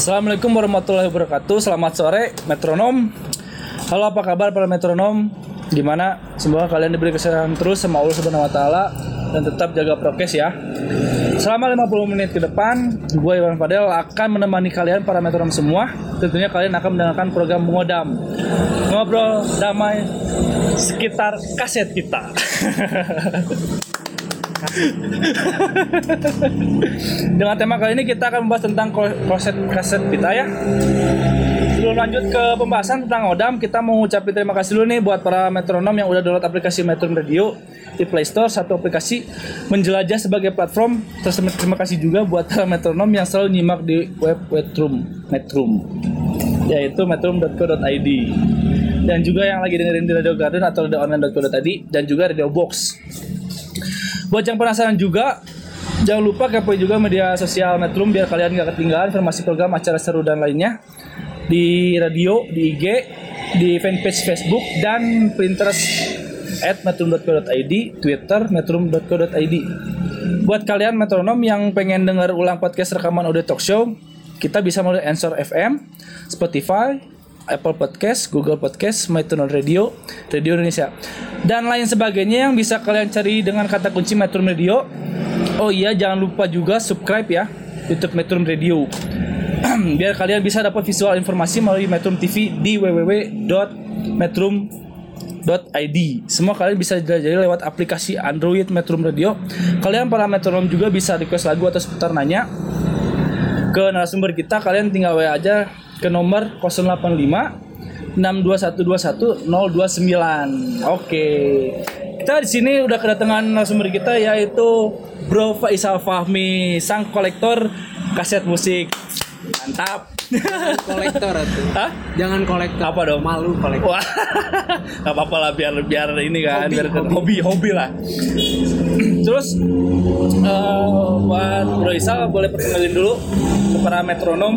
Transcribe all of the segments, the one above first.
Assalamualaikum warahmatullahi wabarakatuh. Selamat sore, metronom. Halo, apa kabar para metronom? Gimana? Semoga kalian diberi kesehatan terus sama Allah Subhanahu wa taala dan tetap jaga prokes ya. Selama 50 menit ke depan, gue Iwan Fadel akan menemani kalian para metronom semua. Tentunya kalian akan mendengarkan program Ngodam. Ngobrol damai sekitar kaset kita. Dengan tema kali ini kita akan membahas tentang kaset kaset kita ya. Sebelum lanjut ke pembahasan tentang Odam, kita mau ngucapin terima kasih dulu nih buat para metronom yang udah download aplikasi Metron Radio di Play Store satu aplikasi menjelajah sebagai platform. Terus terima kasih juga buat para metronom yang selalu nyimak di web Metrum Metrum yaitu metrum.co.id dan juga yang lagi dengerin di Radio Garden atau di online.co.id dan juga Radio Box. Buat yang penasaran juga, jangan lupa kepoin juga media sosial Metrum biar kalian gak ketinggalan informasi program acara seru dan lainnya di radio, di IG, di fanpage Facebook dan Pinterest at metrum.co.id, Twitter metrum.co.id. Buat kalian metronom yang pengen dengar ulang podcast rekaman audio talk show, kita bisa melalui Answer FM, Spotify, Apple Podcast, Google Podcast, MyTuner Radio, Radio Indonesia, dan lain sebagainya yang bisa kalian cari dengan kata kunci Metro Radio. Oh iya, jangan lupa juga subscribe ya YouTube Metro Radio. Biar kalian bisa dapat visual informasi melalui Metro TV di www.metrum.id. Semua kalian bisa jelajahi lewat aplikasi Android Metro Radio. Kalian para metronom juga bisa request lagu atau seputar nanya ke narasumber kita kalian tinggal WA aja ke nomor 085 62121 029. Oke. Kita di sini udah kedatangan narasumber kita yaitu Bro Faisal Fahmi, sang kolektor kaset musik. Mantap. Kolektor tuh. Hah? Jangan kolektor. Apa dong? Malu kolektor. Wah, nggak apa-apa lah biar biar ini kan Hobi, biar hobi. hobi hobi lah. Terus eh, buat Bro Isal boleh perkenalin dulu ke para metronom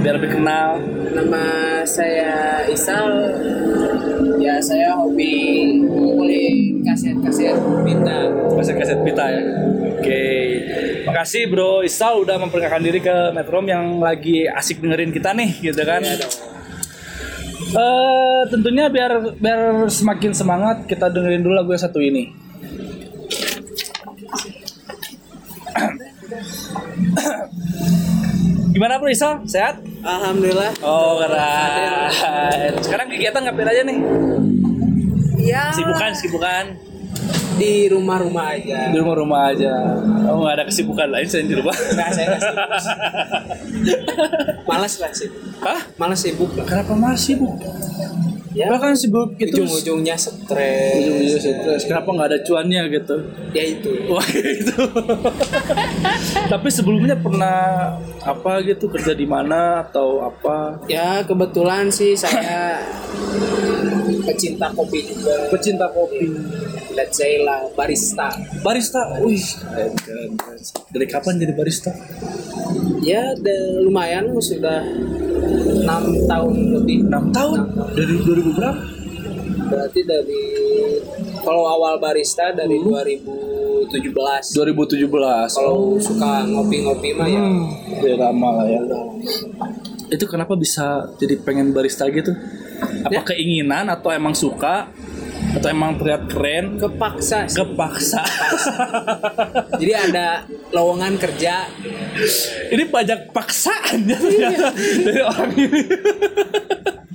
biar lebih kenal. Nama saya Isal. Ya saya hobi ngumpulin kaset-kaset pita. kaset-kaset pita ya. Oke. Makasih Bro Isal udah memperkenalkan diri ke Metrom yang lagi asik dengerin kita nih gitu kan. Ya dong. Eh tentunya biar biar semakin semangat kita dengerin dulu lagu yang satu ini. Gimana Bro Isal? Sehat? Alhamdulillah. Oh keren. Sekarang kegiatan ngapain aja nih? Ya. Sibukan, sibukan. Di rumah-rumah aja. Di rumah-rumah aja. Oh nggak ada kesibukan lain selain di rumah? Nggak, saya nggak sibuk. Malas lah sih. Hah? Malas sibuk lah. Kenapa masih bu? Ya. Bahkan sibuk itu Ujung-ujungnya stres. ujung-ujungnya stres. Kenapa nggak ada cuannya gitu? Ya itu. Wah gitu. Tapi sebelumnya pernah apa gitu kerja di mana atau apa? Ya kebetulan sih saya pecinta kopi juga. Pecinta kopi. Let's say lah barista. Barista. Wih. Dari kapan jadi barista? Ya de- lumayan sudah enam tahun lebih. 6 tahun. Dari 2000 berapa? Berarti dari kalau awal barista dari 2017. 2017. Kalau suka ngopi-ngopi mah ya Udah lama lah ya. Itu kenapa bisa jadi pengen barista gitu? Apa Ya. keinginan atau emang suka atau emang terlihat keren? kepaksa. sih. Kepaksa. Jadi ada lowongan kerja. ini banyak paksaan ya ternyata dari orang ini.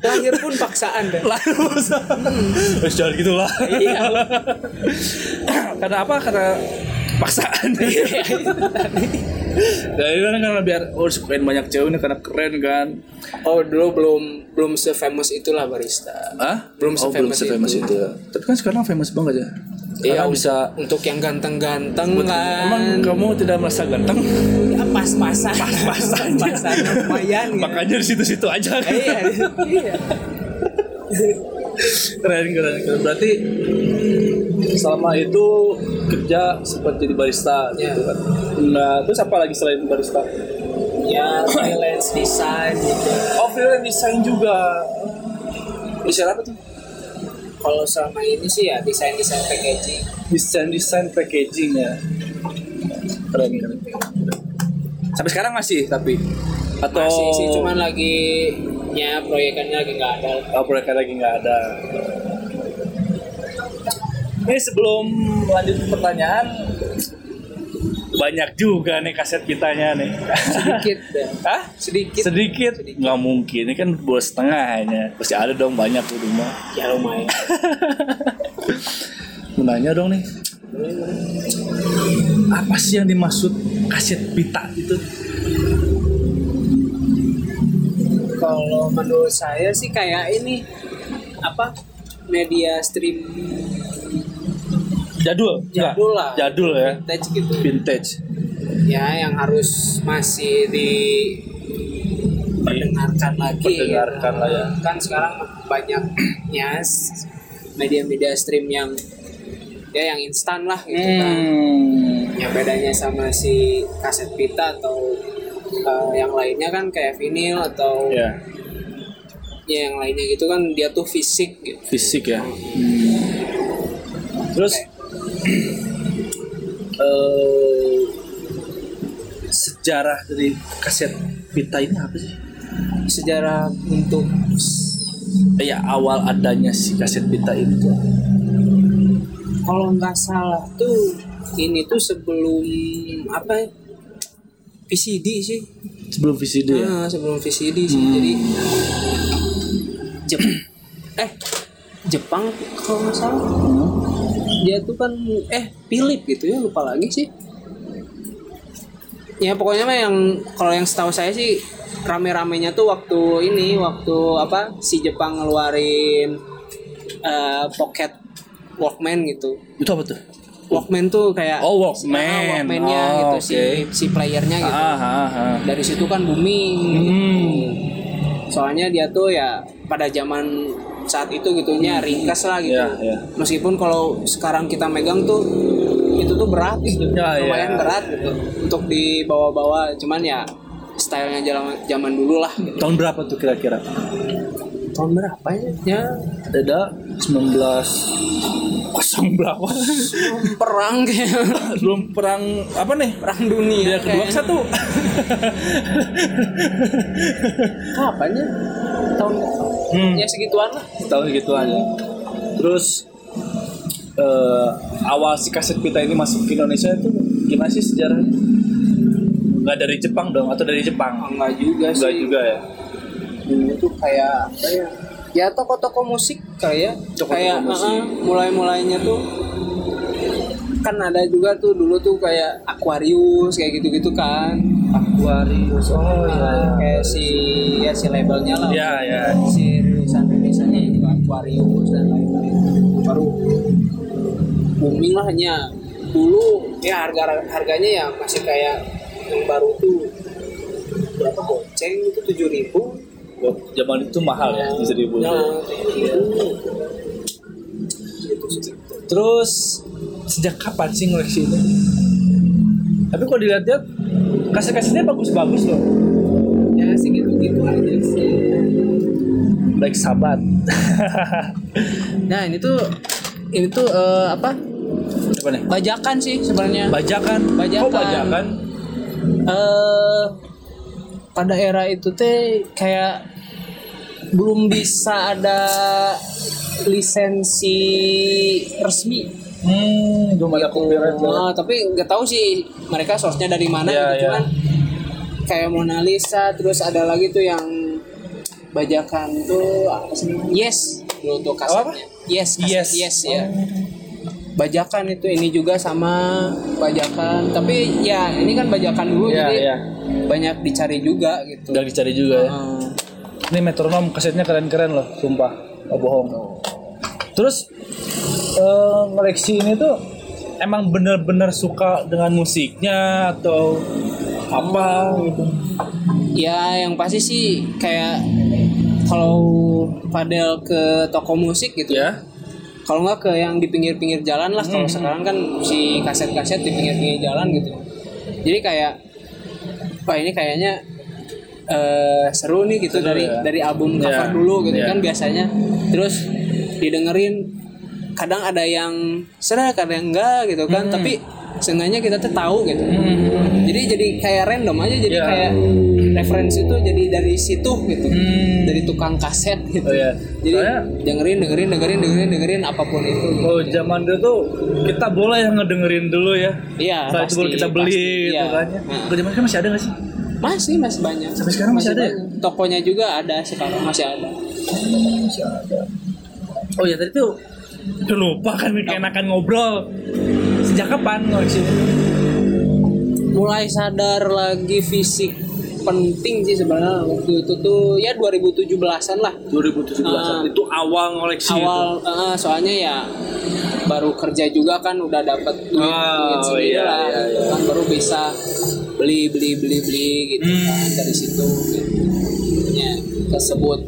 Lahir pun paksaan deh. Lalu Terus jangan gitu lah. Iya. Karena apa? Karena paksaan. Dari mana karena biar oh sukain banyak cewek ini karena keren kan. Oh dulu belum belum se famous itulah barista. Hah? Belum oh, belum se-famous se-famous itu. itu. ya. Tapi kan sekarang famous banget ya. Iya, bisa untuk yang ganteng-ganteng kan. Emang kamu tidak merasa ganteng? ya, pas-pasan. Pas-pasan. Pas-pasan lumayan gitu. Makanya di situ-situ aja. Iya, iya. keren, keren, keren. Berarti selama itu kerja sempat jadi barista Iya. gitu kan. Nah, terus apa lagi selain barista? Ya, freelance design gitu. Oh, freelance design juga. Desain apa tuh? Kalau selama ini sih ya desain-desain packaging. Desain desain packaging ya. Keren, keren. Sampai sekarang masih tapi atau Masih sih cuman lagi ya proyekannya lagi nggak ada. Oh, mereka lagi nggak ada. Ini sebelum lanjut ke pertanyaan, banyak juga nih kaset pitanya nih. Sedikit deh. Hah? Sedikit. Sedikit? Nggak mungkin, ini kan dua setengahnya. Pasti ada dong banyak di rumah. Ya lumayan. Mau nanya dong nih. Apa sih yang dimaksud kaset pita itu? Kalau menurut saya sih kayak ini apa media stream Jadul? Jadul lah. Jadul ya. Vintage gitu. Vintage. Ya yang harus masih di perdengarkan lagi. Perdengarkan lah ya. Kan sekarang banyak ya s- media-media stream yang ya yang instan lah gitu kan. Hmm. Yang bedanya sama si kaset pita atau uh, yang lainnya kan kayak vinil atau Ya, ya yang lainnya gitu kan dia tuh fisik gitu. fisik ya. Terus eh sejarah dari kaset pita ini apa sih? Sejarah untuk Ya awal adanya si kaset pita itu tuh. kalau nggak salah tuh ini tuh sebelum apa ya? VCD sih. sebelum VCD ya. Ah, sebelum VCD sih. Jadi Jep eh Jepang kalau nggak salah. Dia tuh kan eh Philip gitu ya lupa lagi sih. Ya pokoknya mah yang kalau yang setahu saya sih rame-ramenya tuh waktu ini waktu apa si Jepang ngeluarin eh, pocket Walkman gitu. Itu apa tuh? Walkman tuh kayak Oh, Walkman. Ah, Walkman-nya Oh, gitu oke. si si playernya gitu. Ah, ah, ah. Dari situ kan booming. Hmm. Soalnya dia tuh ya pada zaman saat itu gitunya ringkas lah gitu. Ya, ya. Meskipun kalau sekarang kita megang tuh itu tuh berat gitu. Ya, Lumayan ya. berat gitu untuk dibawa-bawa. Cuman ya stylenya zaman zaman dulu lah. Gitu. Tahun berapa tuh kira-kira? Tahun berapa ya? Ya Ada 19 kosong berapa? perang kayak Belum perang apa nih? perang dunia. Dia kedua kayaknya. satu. Kapan ya? Tahun Hmm. ya segituan lah. Tahun gitu aja. Terus eh, awal si kaset pita ini masuk ke Indonesia itu gimana sih sejarahnya? Nggak dari Jepang dong atau dari Jepang? Enggak juga sih. Enggak juga ya. dulu tuh kayak apa ya ya toko-toko musik kali ya Toko-toko kayak musik. uh-uh, mulai-mulainya tuh kan ada juga tuh dulu tuh kayak Aquarius kayak gitu-gitu kan Aquarius. Oh Nah, kayak si ya si labelnya lah Ya ya. si rilisan rilisannya itu Aquarius dan lain-lain baru booming lah hanya dulu ya harga harganya ya masih kayak yang baru tuh berapa goceng itu tujuh ribu Oh, zaman itu mahal ya, dibuat. Nah, iya. Terus sejak kapan sih ngoleksi ini? Tapi kalau dilihat-lihat kaset-kasetnya bagus-bagus loh. ya sih gitu-gitu aja sih. Baik sahabat. Nah ini tuh ini tuh eh, apa Apa nih? bajakan sih sebenarnya. Bajakan. Bajakan. Oh, bajakan. eh pada era itu teh kayak belum bisa ada lisensi resmi Hmm, belum ada copyright. Nah, tapi nggak tahu sih mereka source-nya dari mana Iya, gitu iya. cuman kayak Mona Lisa terus ada lagi tuh yang bajakan tuh apa sih? Yes dulu tuh kasetnya. Yes, kaset Yes. yes, ya. Bajakan itu ini juga sama bajakan tapi ya ini kan bajakan dulu Iya, jadi iya. banyak dicari juga gitu. Udah dicari juga ya. Hmm. Ini metronom kasetnya keren-keren loh, sumpah. Nggak bohong. Terus ngoleksi ini tuh emang bener-bener suka dengan musiknya atau apa gitu Ya yang pasti sih kayak kalau Fadel ke toko musik gitu ya kalau nggak ke yang di pinggir-pinggir jalan lah kalau sekarang kan si kaset-kaset di pinggir-pinggir jalan gitu jadi kayak wah ini kayaknya eh, seru nih gitu Seru dari ya. dari album cover Iya. dulu gitu Iya. kan biasanya terus didengerin kadang ada yang serak ada yang enggak gitu kan tapi seenggaknya kita tuh tahu gitu jadi jadi kayak random aja jadi Iya. kayak referensi itu jadi dari situ gitu dari tukang kaset gitu Oh, iya. jadi Soalnya- dengerin dengerin dengerin dengerin dengerin apa pun itu gitu. Oh zaman dulu tuh kita boleh yang ngedengerin dulu ya. Iya, baru pasti, kita beli pasti, gitu iya. kan. ya. Nah. Zaman sekarang masih ada gak sih? masih masih banyak Sampai sekarang masih ada ya? banyak. tokonya juga ada sekarang masih ada Oh ya tadi tuh udah lupa kan enakan ngobrol. Sejak kapan ngoleksi? mulai sadar lagi fisik penting sih sebenarnya waktu itu tuh ya 2017an lah 2017 Ah. itu awal ngoleksi awal eh, soalnya ya baru kerja juga kan udah dapat duit, Oh, duit sendiri iya, lah iya, gitu kan baru bisa beli beli beli beli gitu Hmm. kan dari situ gitu. ya tersebut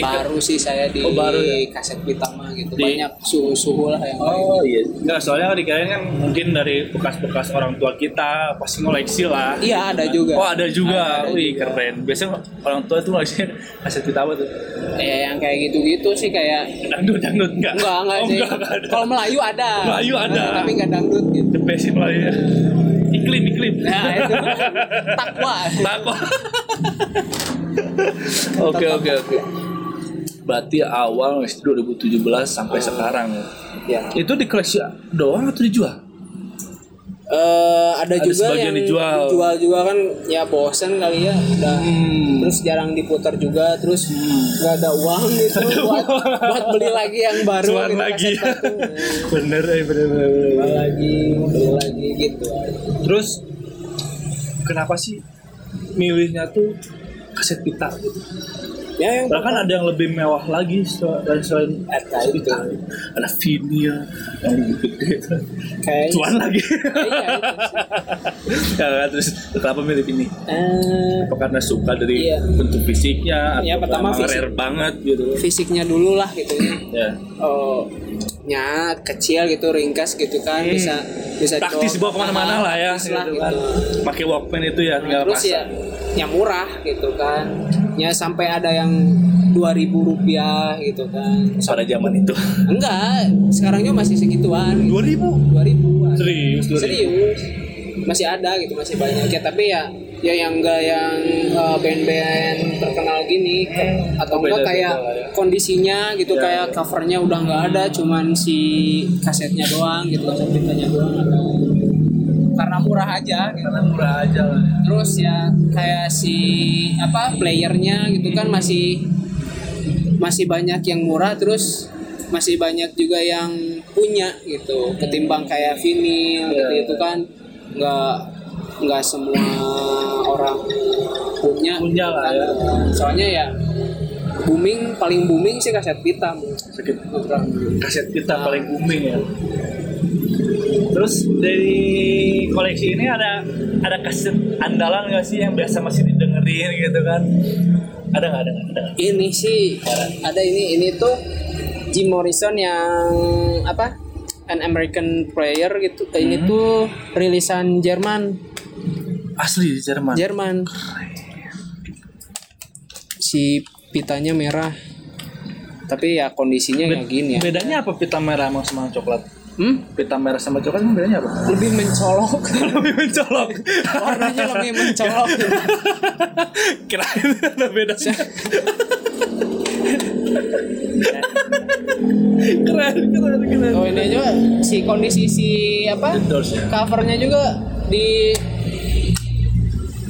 baru sih saya di Oh, baru ya? kaset Pitama gitu Di- banyak suhu suhu lah yang lain. Oh iya. Enggak, soalnya dikirain kan mungkin dari bekas-bekas orang tua kita pasti ngoleksi lah. Iya, ada juga. Oh ada juga. Ada Wih juga. keren. Biasanya orang tua tuh ngoleksi kaset kita apa tuh? ya yang kayak gitu-gitu sih kayak Dangdut, dangdut enggak? enggak enggak oh, sih enggak, enggak ada. kalau Melayu ada Melayu ada. tapi enggak dangdut gitu The best Melayu. Iklim, iklim. nah itu takwa Takwa. Oke, oke, oke. Berarti awal ngoleksi 2017 sampai sekarang ya. ya Itu di koleksi doang atau dijual? Eh, ada, Ada juga yang dijual. dijual juga kan ya bosen kali ya udah Hmm. terus jarang diputar juga terus nggak ada uang gitu buat buat beli lagi yang baru gitu, lagi. bener, eh, bener, bener, bener. beli lagi beli lagi gitu Terus kenapa sih milihnya tuh kaset pita gitu? Ya yang Bahkan ada yang lebih mewah lagi selain selain Ada itu. Ada vinyl yang lebih gede. kayak Cuan lagi. iya, itu ya, terus kenapa milih ini? Eh, Apa karena suka dari Iya. bentuk fisiknya Ya, pertama fisik. rare banget gitu? fisiknya dulu lah gitu ya Ya. oh nya kecil gitu ringkas gitu kan bisa bisa Hmm. Praktis dibawa bawa ke mana-mana lah ya, lah gitu gitu. kan. Pakai Walkman itu ya, tinggal terus pasang. ya ya murah gitu kan ya sampai ada yang 2000 rupiah gitu kan pada zaman itu. enggak sekarang juga masih segituan 2000 2000 Serius, 2000. serius masih ada gitu masih banyak ya tapi ya ya yang enggak yang uh, band-band terkenal gini ke- atau enggak kayak ya. kondisinya gitu Ya, kayak ya. covernya udah nggak ada cuman si kasetnya doang gitu kaset pitanya doang ada karena murah aja gitu Karena murah aja lah. terus ya kayak si apa playernya gitu kan masih masih banyak yang murah terus masih banyak juga yang punya gitu ketimbang kayak vinyl gitu Iya. itu kan nggak nggak semua orang punya Punya lah kan. ya. soalnya ya booming paling booming sih kaset pita Sakit kaset kita paling booming ya. Terus dari koleksi ini ada ada kaset andalan nggak sih yang biasa masih didengerin gitu kan? Ada nggak? Ada nggak? Ada ini sih ada ini ini tuh Jim Morrison yang apa an American Prayer gitu ini tuh rilisan Jerman Asli di Jerman. Jerman si pitanya merah tapi ya kondisinya ya gini ya Bedanya apa pita merah emang sama coklat? hmm? Pita merah sama coklat emang bedanya apa? lebih mencolok Lebih mencolok. warnanya lebih mencolok Kirain ada bedanya. keren, keren, keren. oh ini juga si kondisi si apa ya. covernya juga di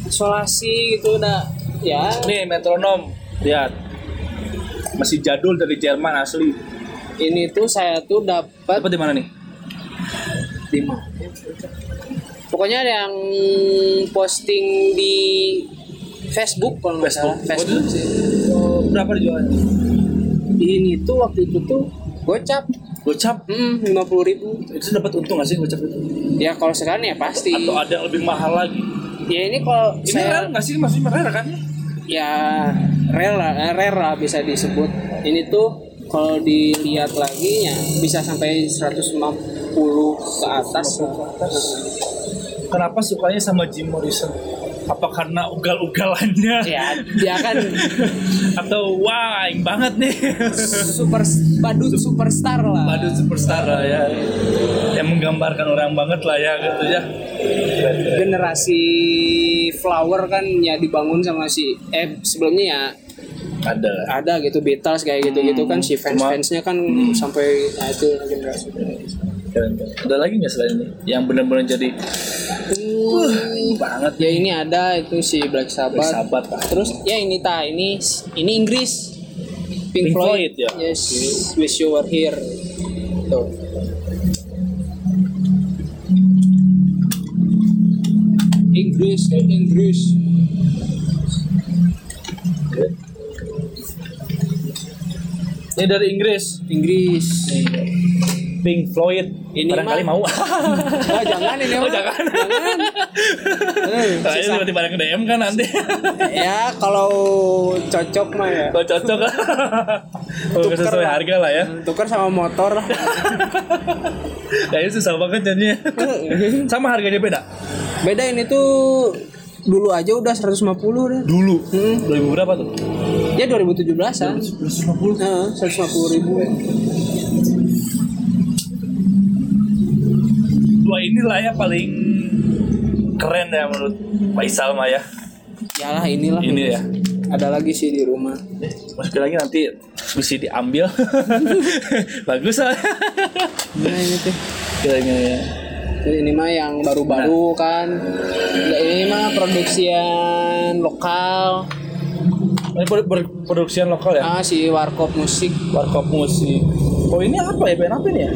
isolasi gitu udah ya Nih metronom, lihat. Masih jadul dari Jerman asli. ini tuh saya tuh dapat Dapat di mana nih? di mana? Pokoknya yang posting di Facebook kalau nggak salah. Facebook. Sih. Oh, berapa dijualnya? Ini tuh waktu itu tuh gocap gocap lima puluh ribu. itu dapat untung nggak sih gocap itu Ya kalau sekarang ya pasti. atau ada yang lebih mahal lagi Ya ini kalau ini saya rare nggak sih maksudnya rare kan ya rare lah, eh, rare lah bisa disebut. Ini tuh kalau dilihat lagi ya bisa sampai 150 ke atas. kenapa sukanya sama Jim Morrison apa karena ugal-ugalannya? Ya, dia kan atau wah aing banget nih. Super badut superstar lah. Badut superstar lah ya. Yang menggambarkan orang banget lah ya gitu ya. Generasi flower kan ya dibangun sama si eh sebelumnya ya ada ada gitu Beatles kayak gitu gitu kan si fans fansnya kan sampai nah itu generasi Keren, keren. ada lagi nggak selain ini? Yang benar-benar jadi banget. ya ini ada itu si Black Sabbath, Black Sabbath, Pak. terus ya ini ta ini ini Inggris. Pink, Pink Floyd, Floyd, ya. yes Wish You Were Here. Tuh. Inggris eh, Inggris. Ini dari Inggris. Inggris Pink Floyd. Ini barangkali mah- mau. Oh jangan ini Oh, mah. jangan. jangan. Eh, sisa- tiba-tiba ada DM kan nanti. Ya kalau cocok mah ya. Kalau cocok. Kalau Tuker sesuai lah. harga lah ya. Tukar sama motor. Kayaknya susah banget jadinya. Sama harganya beda? Beda ini tuh dulu aja udah 150 deh. Dulu? Hmm. 2000 berapa tuh? ya 2017an 150 Heeh, 150 ribu Dua inilah ya paling keren ya menurut Faisal mah ya. Yalah inilah. Ini ya. Ada lagi sih di rumah. Masukin lagi nanti bisa diambil. Bagus lah. Nah ini tuh. Kira-kira ya. Jadi ini mah yang baru-baru kan. Nah, ini mah produksian lokal. Ini produ- produ- produksian lokal ya? ah si warkop musik. Warkop musik. Oh ini apa ya? Band apa ini ya?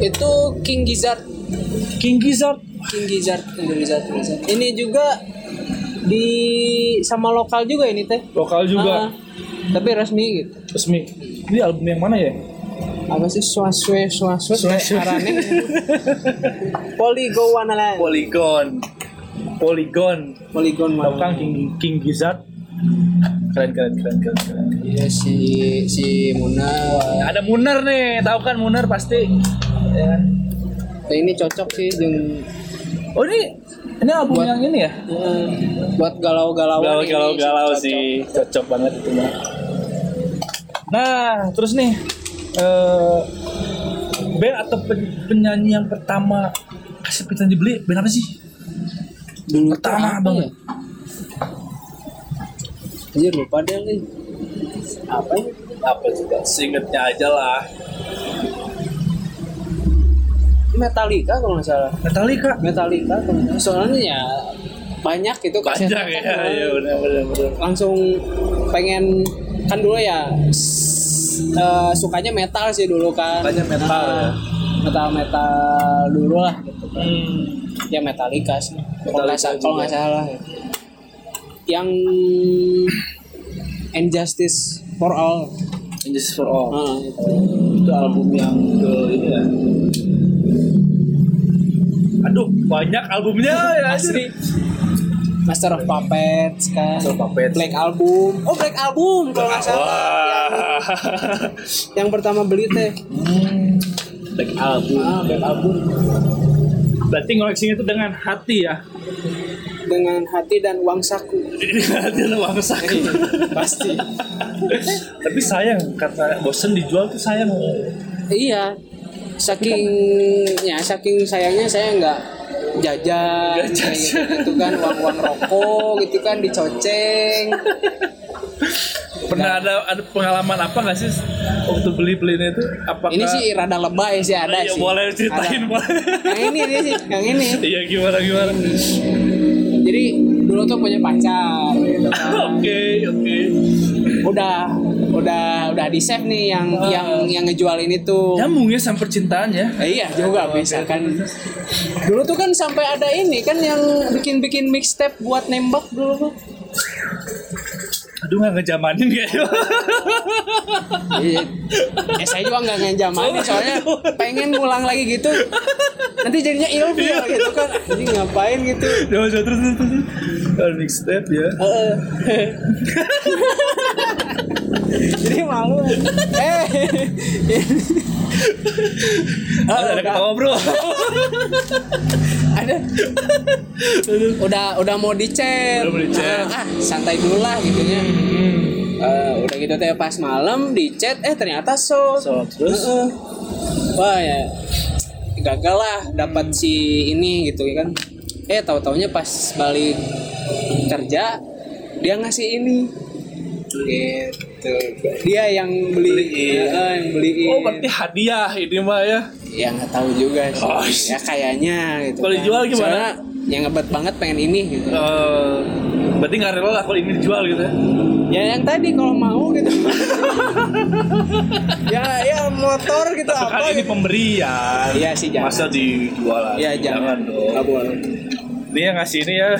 Itu King Gizzard. King Gizzard? King Gizzard Indonesia Gizzard. ini juga di sama lokal juga ini teh. Lokal juga. Ah, tapi resmi gitu. Resmi. Ini album yang mana ya? apa sih? Swaswe swaswe. Swaswe. arane. Poligo Wanala Polygon. Polygon. Poligon kan mana King, King Gizzard Keren keren keren keren, keren. iya si si Muna Ada Munar nih Tahu kan Munar pasti ya. Nah, ini cocok sih jeung Oh ini Ini album Buat- yang ini ya? eh, buat galau-galau galau galau galau sih cocok banget itu mah nah terus nih eh band atau pen- penyanyi yang pertama kasih pita dibeli band apa sih dulu Pertama banget. ya? Anjir lupa deh nih. Apa ya? apa juga seingetnya aja lah Metallica kalau nggak salah. Metallica Metallica kalau nggak salah. soalnya ya banyak itu banyak kasetnya ya kan. ya benar benar benar langsung pengen kan dulu ya eh, sukanya metal sih dulu kan Sukanya metal, ya. metal metal dulu lah gitu. hmm. ya Metallica sih kalau nggak Metallica sa- kalau nggak salah ya. Yang Injustice for All. Injustice for All. Ah, itu. itu album yang ke ini ya. Aduh banyak albumnya. Ya asli Master of Puppets kan. Master of Puppets. Black Album. Oh Black Album kalau nggak salah. Wah. Yang pertama beli teh. Hmm. Black album. Ah Black Album. Berarti ngoleksinya itu dengan hati ya dengan hati dan uang saku hati lu uang saku pasti. Tapi sayang kata bosen dijual tuh sayang. Iya. Saking ya saking sayangnya saya nggak jajan kayak gitu, gitu kan uang uang rokok gitu kan dicoceng. Pernah ada ada pengalaman apa nggak sih waktu beli belinya itu? Apakah ini sih rada lebay sih ada Iya, sih. boleh ceritain, Ada. boleh. yang ini dia sih yang ini. Iya gimana gimana jadi dulu tuh punya pacar gitu kan. oke oke. Udah udah udah di save nih yang yang yang ngejual ini tuh. Nyambung ya sama percintaannya Eh, iya juga bisa kan. dulu tuh kan sampai ada ini kan yang bikin bikin mixtape buat nembak dulu tuh aduh nggak ngejamanin kayaknya Iya. Eh saya juga nggak ngejamanin soalnya pengen ngulang lagi gitu. Nanti jadinya ilfil gitu kan. Jadi ngapain gitu. Terus terus terus. Kalau mixtape ya. Jadi malu. Eh. Ada ada ketawa bro. ada udah udah mau dicet Udah mau dicet. ah santai dulu lah gitu ya Eh, udah gitu teh pas malam dicet eh ternyata sold So terus Heeh. wah ya gagal lah dapat si ini gitu kan eh tahu taunya pas balik kerja dia ngasih ini gitu dia yang beli Beliin. Heeh, yang beliin Oh berarti hadiah ini mah ya. ya nggak tahu juga sih Oh, ya kayaknya gitu Kalau kan. dijual gimana? Soalnya yang ngebet banget pengen ini gitu Eh, berarti nggak rela lah kalau ini dijual gitu ya. ya yang tadi kalau mau gitu ya ya motor gitu Tapi kan apa ini gitu pemberian. Iya sih, jangan. Masa dijual lagi? ya jangan dong. nggak boleh Ini yang ngasih ini ya.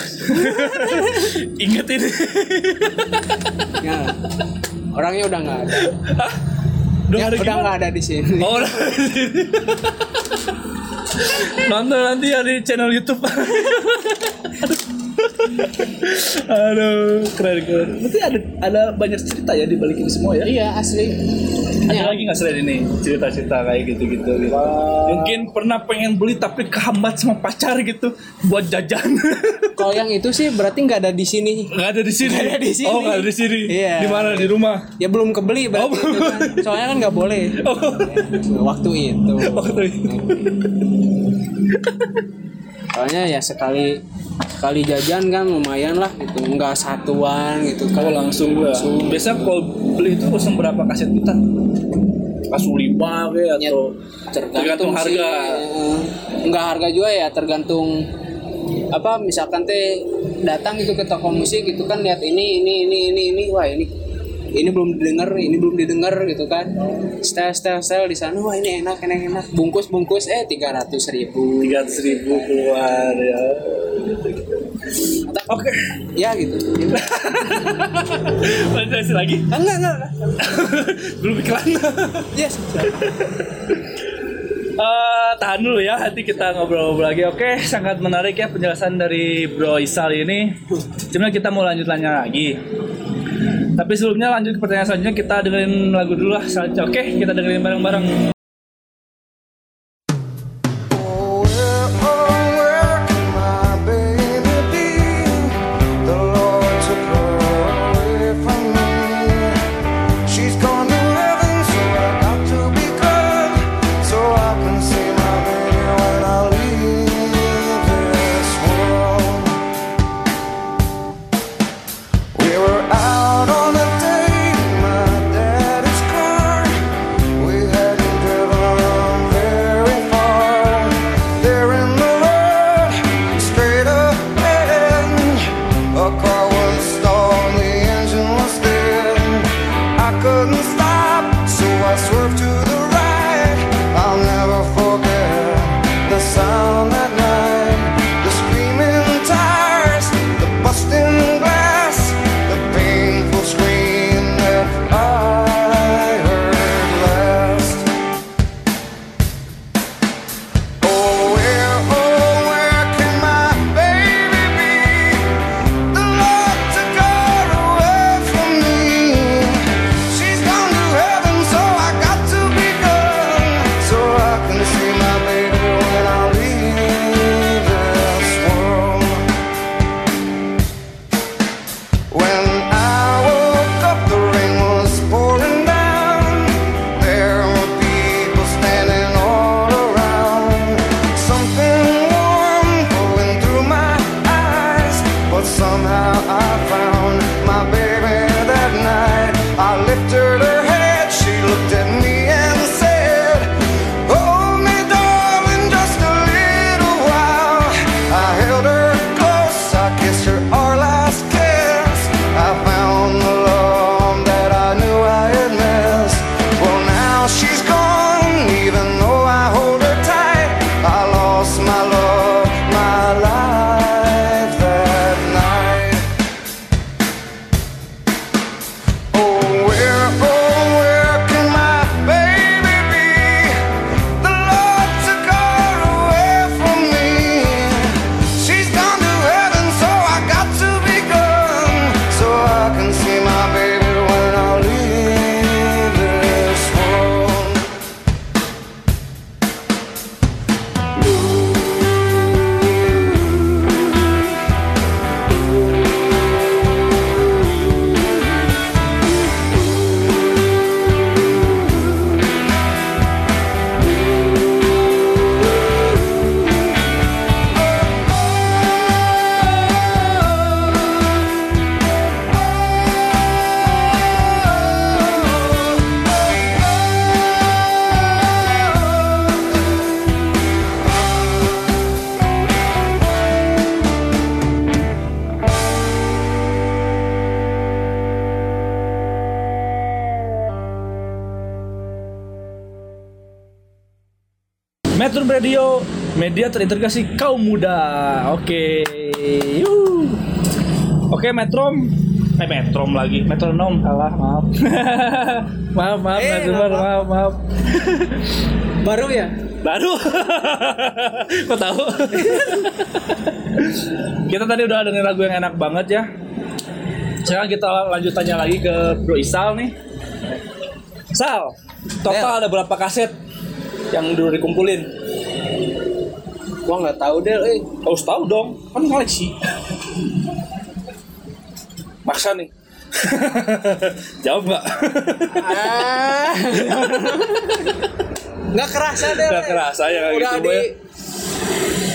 Ingat ini. ya orangnya udah nggak ada Udah ya, udah nggak ada di sini Oh, udah ada di sini. Nonton nanti ya di channel YouTube. Aduh, keren keren. Berarti ada ada banyak cerita ya di balik ini semua ya. iya asli Ada ya, lagi nggak selain ini cerita-cerita kayak gitu-gitu? Gitu. Mungkin pernah pengen beli tapi kehambat sama pacar gitu buat jajan. kalau yang itu sih berarti nggak ada di sini Nggak ada di sini. Ada di sini. Oh, nggak ada di sini. Iya. Di mana? Di rumah. ya belum kebeli berarti Oh, itu kan. soalnya kan nggak boleh Oh, waktu itu waktu itu. Soalnya ya sekali sekali jajan kan lumayan lah gitu nggak satuan gitu kan Kalau langsung gua. Biasa kalau beli itu langsung berapa kaset kita? Langsung lima kayak Ya, atau tergantung sih, harga. eh, nggak harga juga ya tergantung apa misalkan teh datang gitu ke toko musik gitu kan lihat ini ini ini ini ini wah ini ini belum didengar ini belum didengar gitu kan style style style di sana wah ini enak enak enak bungkus bungkus eh tiga ratus ribu tiga ratus ribu keluar ya. Oke, ya gitu lanjut lagi. Enggak enggak enggak. Belum iklan. yes Eh, tahan dulu ya, nanti kita ngobrol-ngobrol lagi. Oke, sangat menarik ya penjelasan dari Bro Isal ini. Cuma kita mau lanjut nanya lagi. Tapi sebelumnya lanjut ke pertanyaan selanjutnya kita dengerin lagu dulu lah. Oke, kita dengerin bareng-bareng. Metro Radio, media terintegrasi kaum muda. Oke. Yuh. Oke, Metrom. Eh, Metrom lagi. Metronom kalah, maaf. maaf, maaf, Eh, maaf, maaf. Baru ya? Baru. Kok tahu? kita tadi udah dengerin lagu yang enak banget ya. Sekarang kita lanjut tanya lagi ke Bro Isal nih. Sal, total ada berapa kaset yang dulu dikumpulin? Gua nggak tahu deh. Eh. Harus tahu dong, kan koleksi. Maksa nih. Jawab nggak? Ah. nggak kerasa deh. Nggak kerasa ya, Udah gitu, di Boy.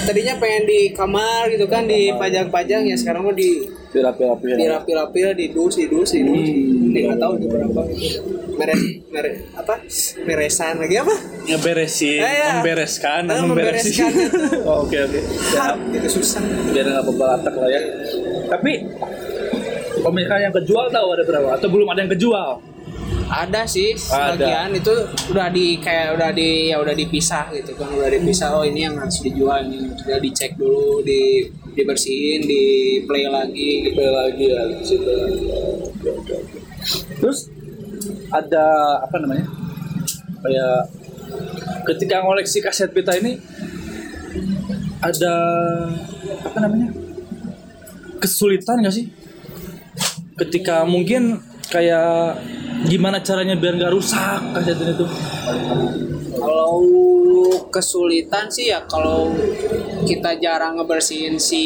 tadinya pengen di kamar gitu kan dipajang-pajang ya sekarang mau di Pira-pira-pira. dirapil-rapil didus didus didus Hmm. Ini nggak tahu itu berapa meres mere apa meresan lagi apa Ngeberesin, Eh, ya. membereskan, memberesin. membereskan oh, Oke oke. Siap. itu susah biar nggak pebalatak lah ya. Tapi misalkan yang kejual tahu ada berapa? Atau belum ada yang kejual? Ada sih Ada. sebagian itu udah di kayak udah di ya udah dipisah gitu kan udah dipisah oh ini yang harus dijual ini udah dicek dulu di dibersihin di play lagi gitu Play lagi ya di situ. Terus ada apa namanya? Kayak ketika ngoleksi kaset pita ini ada apa namanya? Kesulitan nggak sih? Ketika mungkin kayak gimana caranya biar nggak rusak kaset ini tuh? Kalau kesulitan sih ya kalau kita jarang ngebersihin si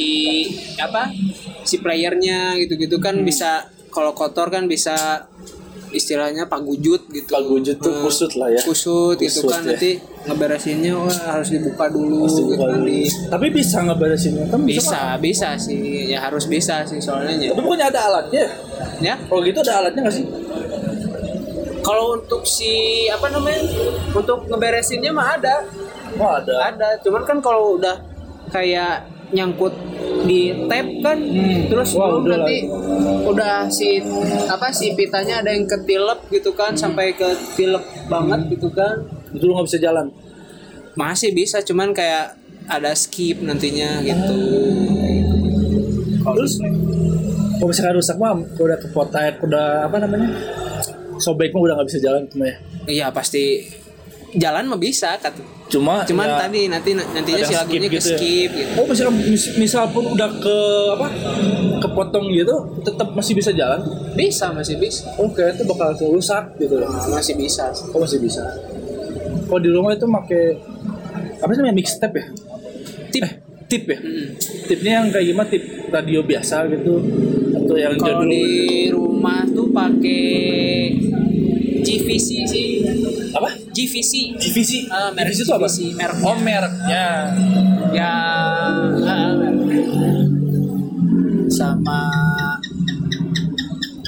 apa si playernya gitu-gitu kan bisa kalau kotor kan bisa istilahnya pagujut gitu. Pagujut tuh Eh, kusut lah ya. Kusut, gitu Kusut kan ya. nanti ngeberesinnya wah harus dibuka dulu gitu kan di Tapi bisa ngeberesinnya kan bisa bisa sih ya harus bisa sih soalnya ya. Tapi bukannya ada alatnya? ya Kalau gitu ada alatnya nggak sih? Kalau untuk si apa namanya untuk ngeberesinnya mah ada Oh ada. ada cuman kan kalau udah kayak nyangkut di tab kan terus Wah, belum udah nanti udah si apa si pitanya ada yang ketilep gitu kan sampai ke tilep banget gitu kan Itu lu nggak bisa jalan. masih bisa cuman kayak ada skip nantinya gitu Terus kalau misalkan rusak mah udah kepotek, udah apa namanya? Sobek mah udah nggak bisa jalan tuh ya. iya pasti jalan mah bisa kan Cuma cuman ya, tadi nanti nantinya si lagunya skip ke gitu ya. skip gitu Oh misalkan mis- misal pun udah ke apa? Kepotong gitu, tetap masih bisa jalan. bisa masih bisa Oke, itu bakal rusak gitu. Nah, masih bisa sih. Oh masih bisa. Kalau di rumah itu make apa sih namanya mixtape ya? tip Eh, tip ya? Tipnya yang kayak gimana? Tip radio biasa gitu atau yang kalau di rumah tuh pakai GVC sih apa? GVC GVC. Ah, merek GVC itu apa? GVC, mereknya. Oh, mereknya. ya mereknya. sama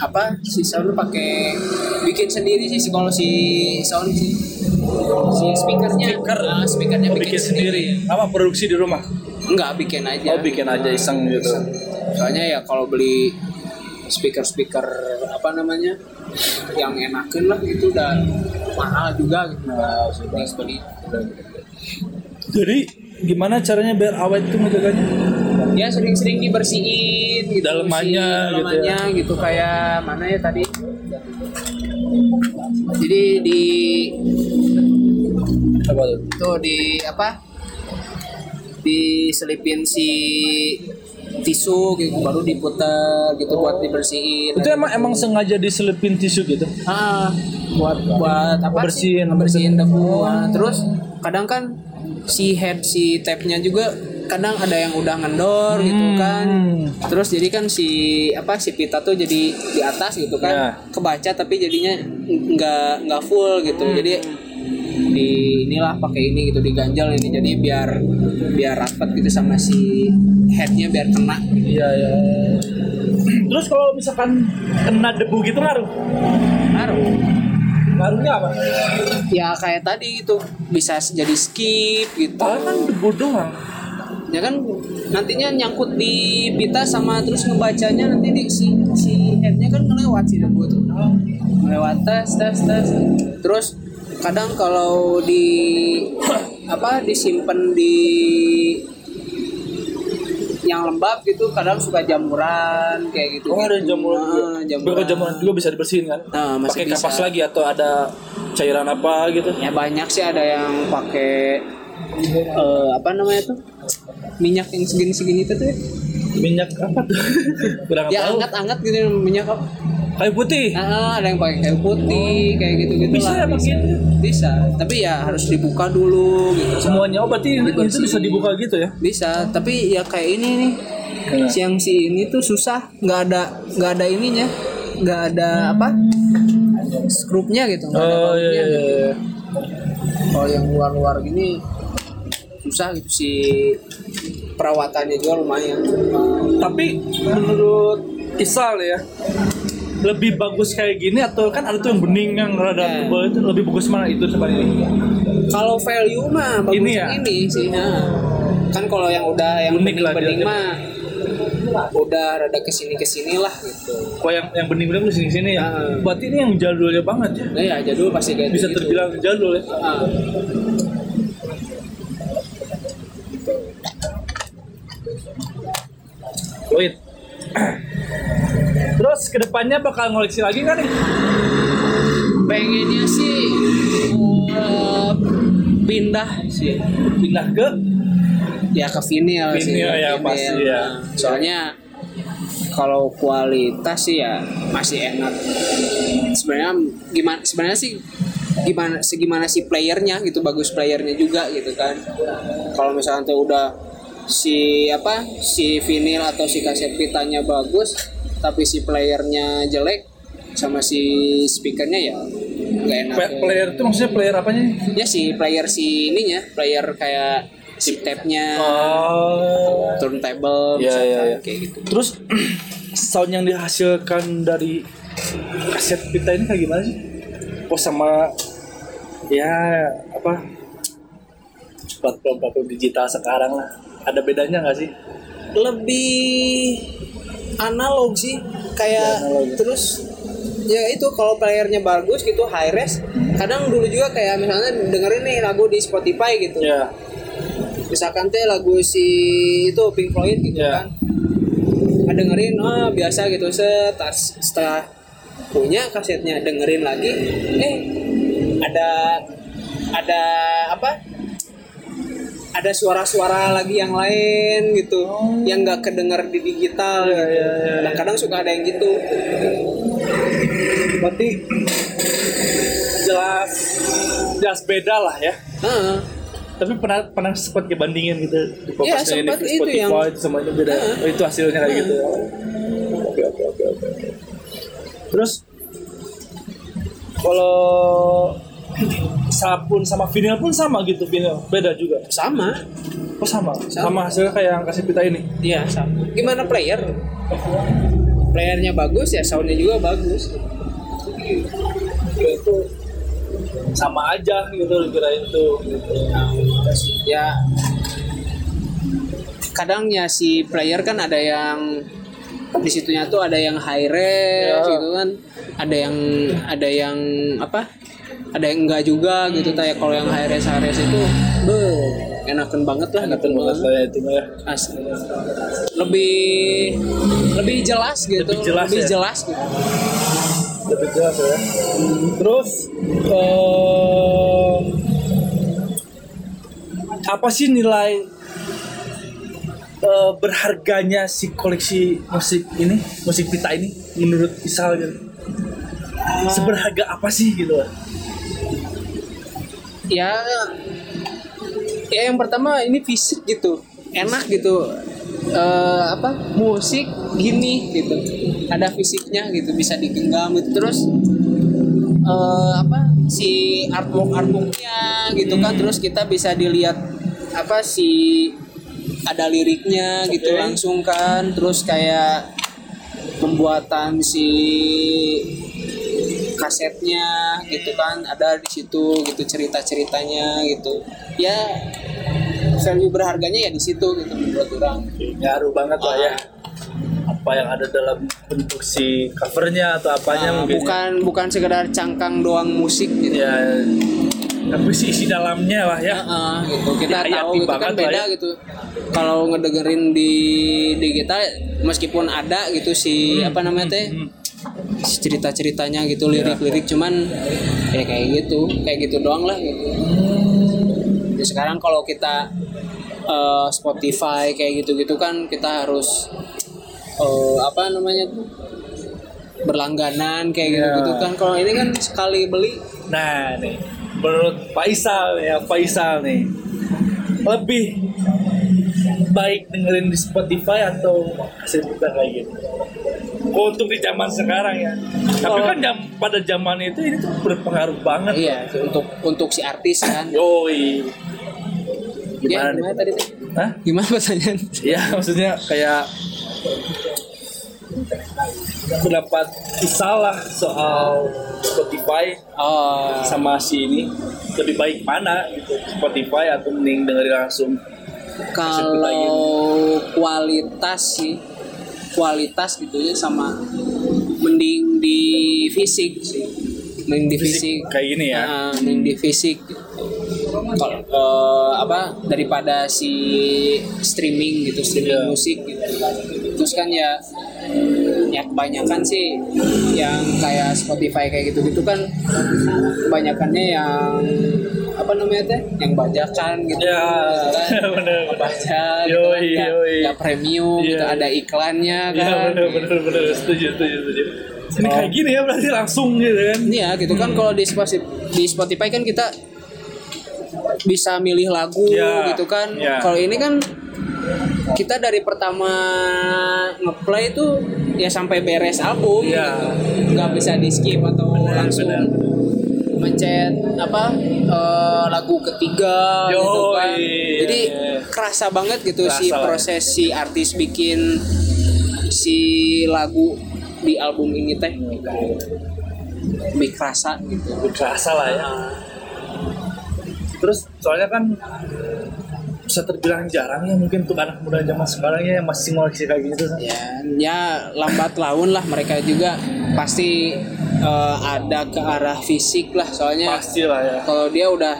apa si sound pakai bikin sendiri sih kalau si sound sih si speakernya Speaker. Ah, speakernya Oh, bikin, sendiri. Apa produksi di rumah? Enggak bikin aja. Oh, bikin aja iseng gitu. soalnya ya kalau beli speaker speaker apa namanya yang enakin lah itu udah mahal juga gitu. Nah, sudah beli. Jadi gimana caranya biar awet tuh ngejaganya? ya sering-sering dibersihin gitu Dalemannya si gitu dalemannya gitu, kayak mana ya tadi? Jadi di Apa tuh? tuh di apa diselipin si tisu gitu baru diputar gitu buat dibersihin Itu emang emang sengaja diselipin tisu gitu. ah buat buat apa Bersihin. sih bersihin debu Nah, terus kadang kan si head si tape-nya juga kadang ada yang udah ngendor gitu Hmm. kan terus jadi kan si apa si pita tuh jadi di atas gitu kan Ya. kebaca tapi jadinya nggak nggak full gitu Hmm. jadi di inilah pakai ini gitu diganjal ini jadi biar biar rapat gitu sama si headnya biar kena Iya ya. Terus kalau misalkan kena debu gitu ngaruh? ngaruh Ngaruhnya apa? ya kayak tadi gitu bisa jadi skip gitu Ah kan debu doang. ya kan nantinya nyangkut di pita sama terus ngebacanya nanti di si si headnya kan ngelewat sih debu tuh ngelewat tes tes tes terus kadang kalau di apa disimpan di yang lembab gitu kadang suka jamuran kayak gitu Oh ada jamuran juga. Nah, jamuran. Kalau jamuran juga bisa dibersihin kan? Nah, masih Pakai kapas lagi atau ada cairan apa gitu? ya banyak sih ada yang pakai eh, apa namanya tuh minyak yang segini-segini itu tuh ya. Minyak apa tuh? Kurang ya anget-anget gitu minyak apa Kayu putih. Ah, ada yang pakai kayu putih kayak gitu gitu Bisa ya pakai itu? bisa tapi ya harus dibuka dulu gitu Semuanya oh berarti itu bisa dibuka gitu ya? bisa tapi ya kayak ini nih siang si ini tuh susah nggak ada nggak ada ininya nggak ada apa skrupnya gitu nggak ada Oh iya iya. gitu. iya. kalau yang luar-luar gini susah gitu si perawatannya juga lumayan Tapi menurut Isal ya lebih bagus kayak gini atau kan ada tuh yang bening yang rada Ya. tebal itu lebih bagus mana itu sama ini? kalau value mah bagus Ini ya? ini sih nah. kan kalau yang udah yang bening-bening mah udah rada ke sini ke sini lah gitu Kok yang yang bening-bening di sini-sini ya? Ah. Berarti ini yang jadulnya banget ya? nah ya jadul pasti kayak Bisa gitu. terbilang jadul ya? Ah. Wait. Terus ke depannya bakal ngoleksi lagi kan nih? pengennya sih eh, pindah sih Pindah ke ya ke vinyl sih Vinyl ya, Vinyl. pasti ya. soalnya kalau kualitas sih ya masih enak sebenarnya gimana sebenarnya sih gimana segimana si playernya gitu bagus playernya juga gitu kan kalau misalnya tuh udah si apa si vinyl atau si kaset pitanya bagus tapi si playernya jelek sama si speakernya ya nggak enak Play- player itu maksudnya player apanya? ya si player si ininya player kayak chip tape-nya Oh. turntable Iya, misalkan, iya, kayak gitu Terus sound yang dihasilkan dari kaset pita ini kayak gimana sih? Oh sama ya apa platform-platform digital sekarang lah. Ada bedanya nggak sih? lebih analog sih kayak analog ya. terus ya itu kalau playernya bagus gitu high res kadang dulu juga kayak misalnya dengerin nih lagu di Spotify gitu Ya. misalkan teh lagu si itu Pink Floyd gitu Ya. kan Ah, dengerin ah biasa gitu set tas- setelah punya kasetnya dengerin lagi eh ada ada apa ada suara-suara lagi yang lain gitu yang nggak kedenger di digital gitu. kadang-kadang suka ada yang gitu Berarti jelas jelas beda lah ya. Heeh. Tapi pernah pernah sempat kebandingin gitu di Iya, podcast sempat di itu Spotify yang- itu beda. Heeh. Oh, itu hasilnya kayak gitu. Oke oke oke oke. Terus kalau sabun sama vinyl pun sama gitu vinyl beda juga. Sama. Oh sama? Sama. sama, hasilnya kayak yang kasih pita ini? Iya sama. Gimana player? Playernya bagus ya soundnya juga bagus. Itu sama aja gitu tuh gitu. ya. Kadang ya si player kan ada yang di situnya tuh ada yang high res Ya. gitu kan. Ada yang ada yang apa ada yang enggak juga gitu kayak kalau yang high res itu be enakan banget lah enak gitu banget lah itu ya Asli. lebih lebih jelas gitu. Lebih jelas ya? jelas gitu. Lebih jelas ya? Terus eh apa sih nilai eh, berharganya si koleksi musik ini musik pita ini menurut Isal gitu? Seberharga apa sih gitu ya. Ya yang pertama ini fisik gitu. Enak gitu. Eh, apa? Musik gini gitu. Ada fisiknya gitu bisa digenggam gitu. Terus eh, apa? Si artwork artworknya gitu kan. Terus kita bisa dilihat apa si ada liriknya gitu Oke. langsung kan. Terus kayak pembuatan si kasetnya gitu kan ada di situ gitu cerita ceritanya gitu. Ya value berharganya ya di situ gitu menurut orang. Ngaruh banget lah ya. Apa yang ada dalam bentuk si covernya atau apanya Nah, mungkin bukan bukan sekedar cangkang doang musik gitu. Ya tapi si isi dalamnya lah ya. Heeh, gitu. Kita Ya, tahu yakin gitu kan beda ya. gitu. Kalau ngedengerin di di kita meskipun ada gitu si Hmm, apa namanya teh cerita ceritanya gitu lirik lirik cuman ya kayak gitu kayak gitu doang lah gitu. Jadi sekarang kalau kita eh, Spotify kayak gitu gitu kan kita harus eh, apa namanya tuh berlangganan kayak gitu gitu kan. Kalau ini kan sekali beli. Nah nih, menurut Faisal ya Faisal nih lebih baik dengerin di Spotify atau kasih kita kayak gitu. Kok untuk di zaman sekarang ya. Tapi Oh. kan jam, pada zaman itu ini tuh berpengaruh banget. iya untuk untuk si artis kan Yoi. ya Gimana gimana nih? tadi Hah? gimana pertanyaan Ya maksudnya kayak pendapat salah soal Spotify oh sama si ini lebih baik mana gitu Spotify atau mending dengerin langsung kalau kualitas sih kualitas gitu ya sama mending di fisik sih. Mending di fisik, kayak gini ya? Ah, mending di fisik kalau eh, apa daripada si streaming gitu streaming Iya. musik gitu. Terus kan ya ya kebanyakan sih yang kayak Spotify kayak gitu gitu kan kebanyakannya yang apa namanya teh? Yang bajakan gitu. Ya. Kan? Bener baca gitu kan nggak premium Iya. gitu ada iklannya ya kan. bener bener bener. Setuju setuju setuju. Ini Oh. kayak gini ya berarti langsung gitu kan? Iya gitu kan. Kalau di Spotify, di Spotify kan kita bisa milih lagu Ya, gitu kan. ya. Kalau ini kan kita dari pertama ngeplay itu ya sampai beres album Ya. gitu. nggak bisa di skip atau langsung bener. mencet apa eh, lagu ketiga gitu Yoi, kan. iya, Jadi iya. kerasa banget gitu Kerasa si proses si artis bikin si lagu di album ini teh lebih kerasa gitu. berasa lah ya terus soalnya kan bisa terbilang jarang ya mungkin untuk anak muda zaman sekarang ya yang masih ngoleksi kayak gitu kan Ya, ya lambat laun lah mereka juga. Pasti eh, ada ke arah fisik lah soalnya pasti lah ya. kalau dia udah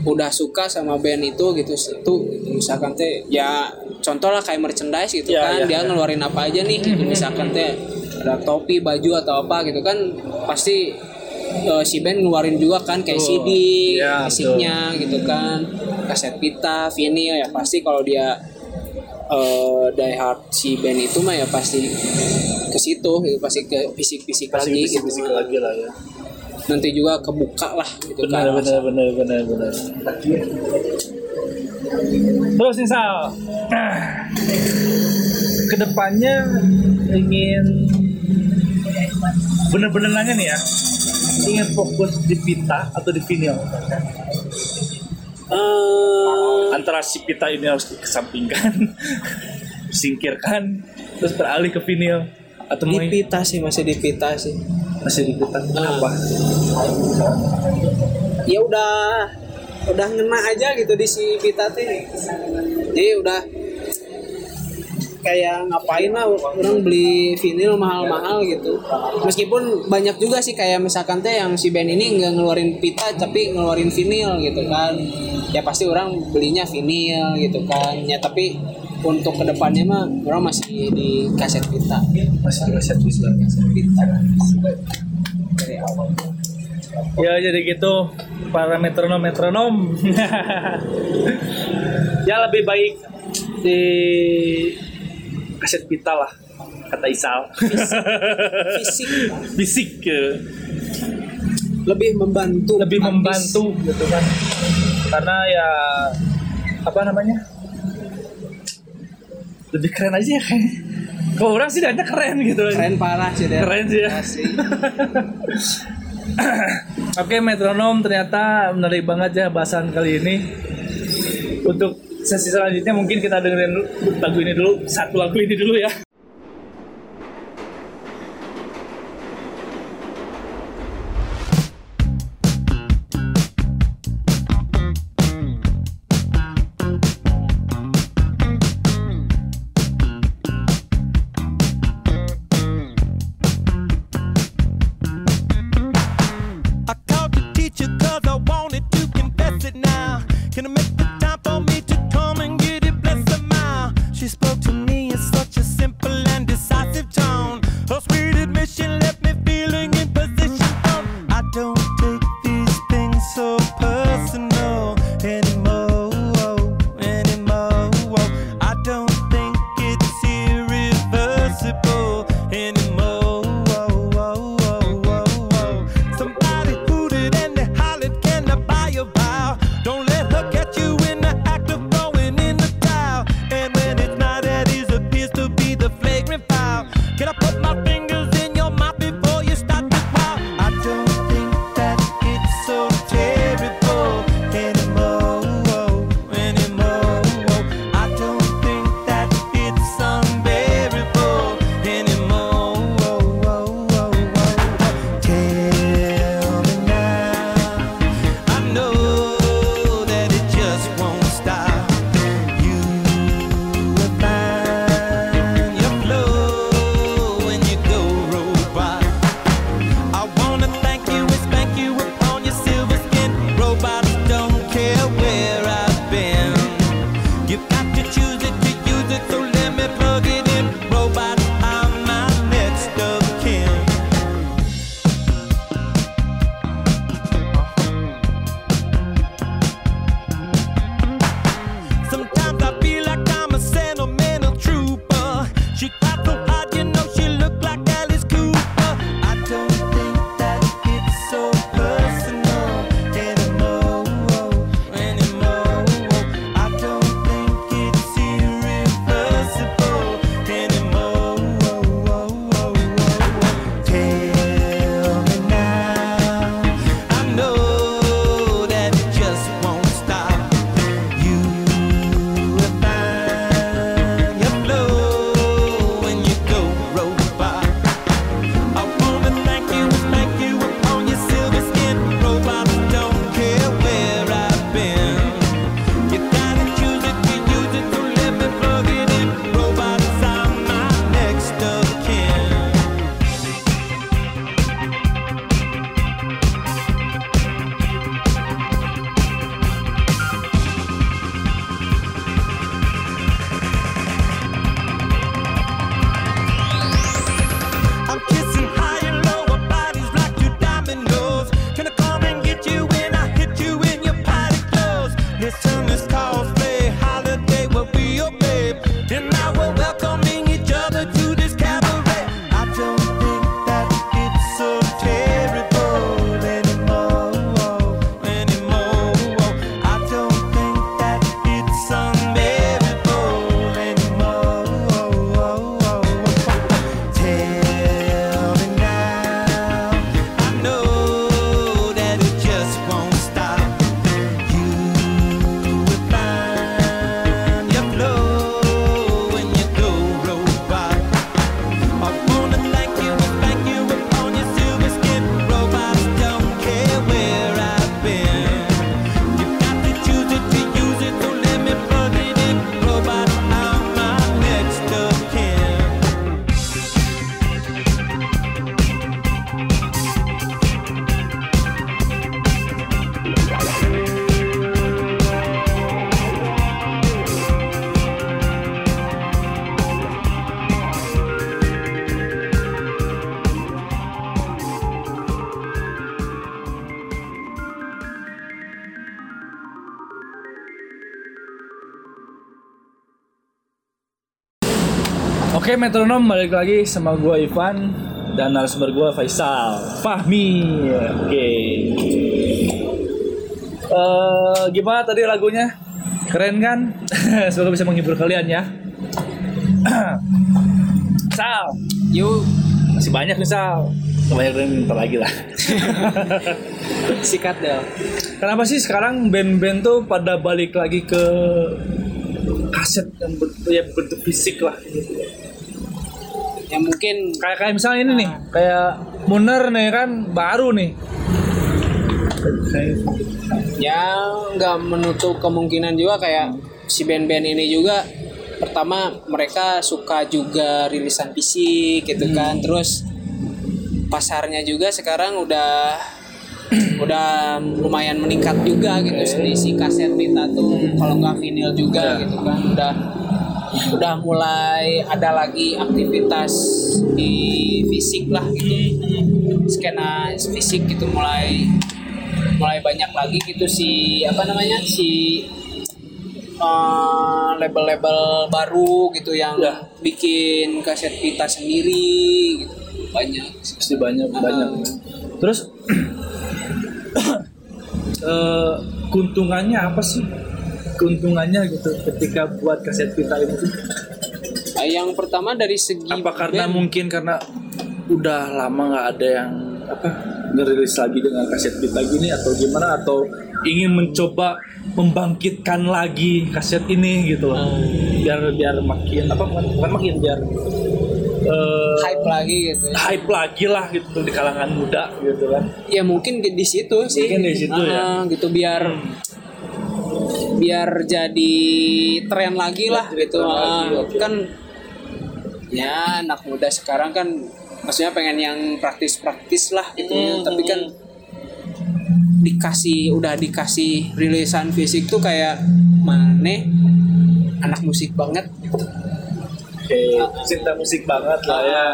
udah suka sama band itu gitu itu misalkan teh ya contoh lah kayak merchandise gitu Ya, kan ya, dia ya. ngeluarin apa aja nih gitu. Misalkan teh ada topi baju atau apa gitu kan pasti eh, si band ngeluarin juga kan kayak Betul. CD Ya, fisiknya gitu kan. Kaset pita vinyl ya pasti kalau dia eh die hard si band itu mah ya pasti ke situ gitu pasti ke fisik-fisik pasti lagi fisik gitu fisik lagi lah ya. Nanti juga kebuka lah gitu benar kan. benar benar benar benar. Terus nih Sal ke depannya ingin bener-bener nanya nih ya ingin fokus di pita atau di vinyl? Eh, antara si pita ini harus dikesampingkan singkirkan terus beralih ke vinyl atau di pita sih masih di pita sih. Masih di pita. Ah. apa ya udah udah ngena aja gitu di si pita teh. Jadi udah kayak ngapain lah orang beli vinil mahal-mahal gitu. Meskipun banyak juga sih kayak misalkan teh yang si band ini nggak ngeluarin pita tapi ngeluarin vinil gitu kan. Ya pasti orang belinya vinil gitu kan. Ya tapi untuk ke depannya mah orang masih di kaset pita. Masih di kaset bisa kaset pita. Dari awal. Ya jadi gitu. Para metronom metronom. ya lebih baik di kaset pita lah kata Isal. fisik Fisik ke lebih membantu lebih artis. membantu gitu kan. Karena ya apa namanya? Lebih keren aja ya kayaknya. Kalau orang sih hanya keren gitu. keren parah sih dia Keren sih ya. Oke metronom ternyata menarik banget ya bahasan kali ini. Untuk sesi selanjutnya mungkin kita dengerin lagu ini dulu, satu lagu ini dulu ya. Oke metronom balik lagi sama gua Ivan dan narasumber gua Faisal Fahmi. Oke. Eh gimana tadi lagunya? Keren kan? Semoga bisa menghibur kalian ya. Sal, Yuk, masih banyak nih Sal. Banyak ntar lagi lah. sikat Del. Kenapa sih sekarang band-band tuh pada balik lagi ke kaset yang bentuk, ya bentuk fisik lah gitu. Ya mungkin Kayak kayak misalnya ini nih, kayak Muner nih kan baru nih. ya nggak menutup kemungkinan juga kayak si band-band ini juga pertama mereka suka juga rilisan fisik gitu kan. Terus pasarnya juga sekarang udah udah lumayan meningkat juga gitu si, si kaset pita tuh kalau nggak vinyl juga gitu kan. Udah udah mulai ada lagi aktivitas di fisik lah gitu skena fisik gitu mulai mulai banyak lagi gitu si apa namanya si eh, label-label baru gitu yang Ya. bikin kaset pita sendiri gitu banyak Pasti banyak Ah. banyak. Terus eh keuntungannya apa sih? Keuntungannya gitu ketika buat kaset pita itu. Ah, yang pertama dari segi apa karena band, mungkin karena udah lama nggak ada yang apa ngerilis lagi dengan kaset pita gini atau gimana atau ingin mencoba membangkitkan lagi kaset ini gitu loh. Biar biar makin apa bukan makin biar eh, hype lagi gitu ya. hype lagi lah gitu di kalangan muda gitu kan. Ya mungkin di situ sih. Mungkin di situ ya. Ah, gitu biar biar jadi tren lagi lah gitu. Ah, oke. kan ya anak muda sekarang kan maksudnya pengen yang praktis-praktis lah gitu ya. Hmm, tapi kan dikasih udah dikasih rilisan fisik tuh kayak mana anak musik banget. Kayak cinta musik banget lah ya.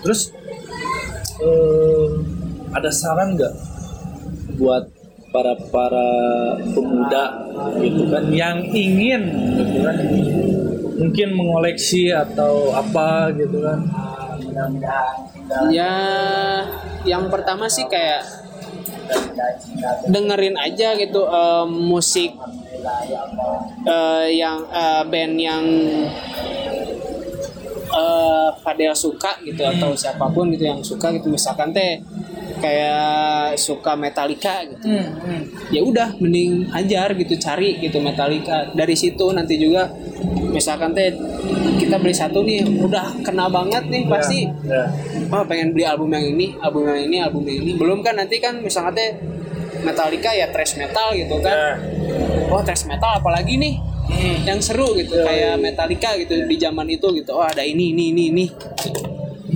Terus eh, ada saran nggak buat para para pemuda gitu kan. Yang ingin gitu kan. Mungkin mengoleksi atau apa gitu kan. Ya, yang pertama sih kayak dengerin aja gitu eh, musik eh, yang eh, band yang eh Fadel suka gitu atau siapa pun gitu yang suka gitu. Misalkan teh kayak suka Metallica gitu. Ya udah mending ajar gitu cari gitu Metallica. Dari situ nanti juga misalkan teh kita beli satu nih udah kena banget nih pasti. Ya. oh pengen beli album yang ini album yang ini album yang ini. Belum kan nanti kan misalkan teh Metallica ya thrash metal gitu kan. Ya. oh thrash metal apalagi nih? Yang seru gitu kayak Metallica gitu di zaman itu gitu. Oh ada ini ini ini ini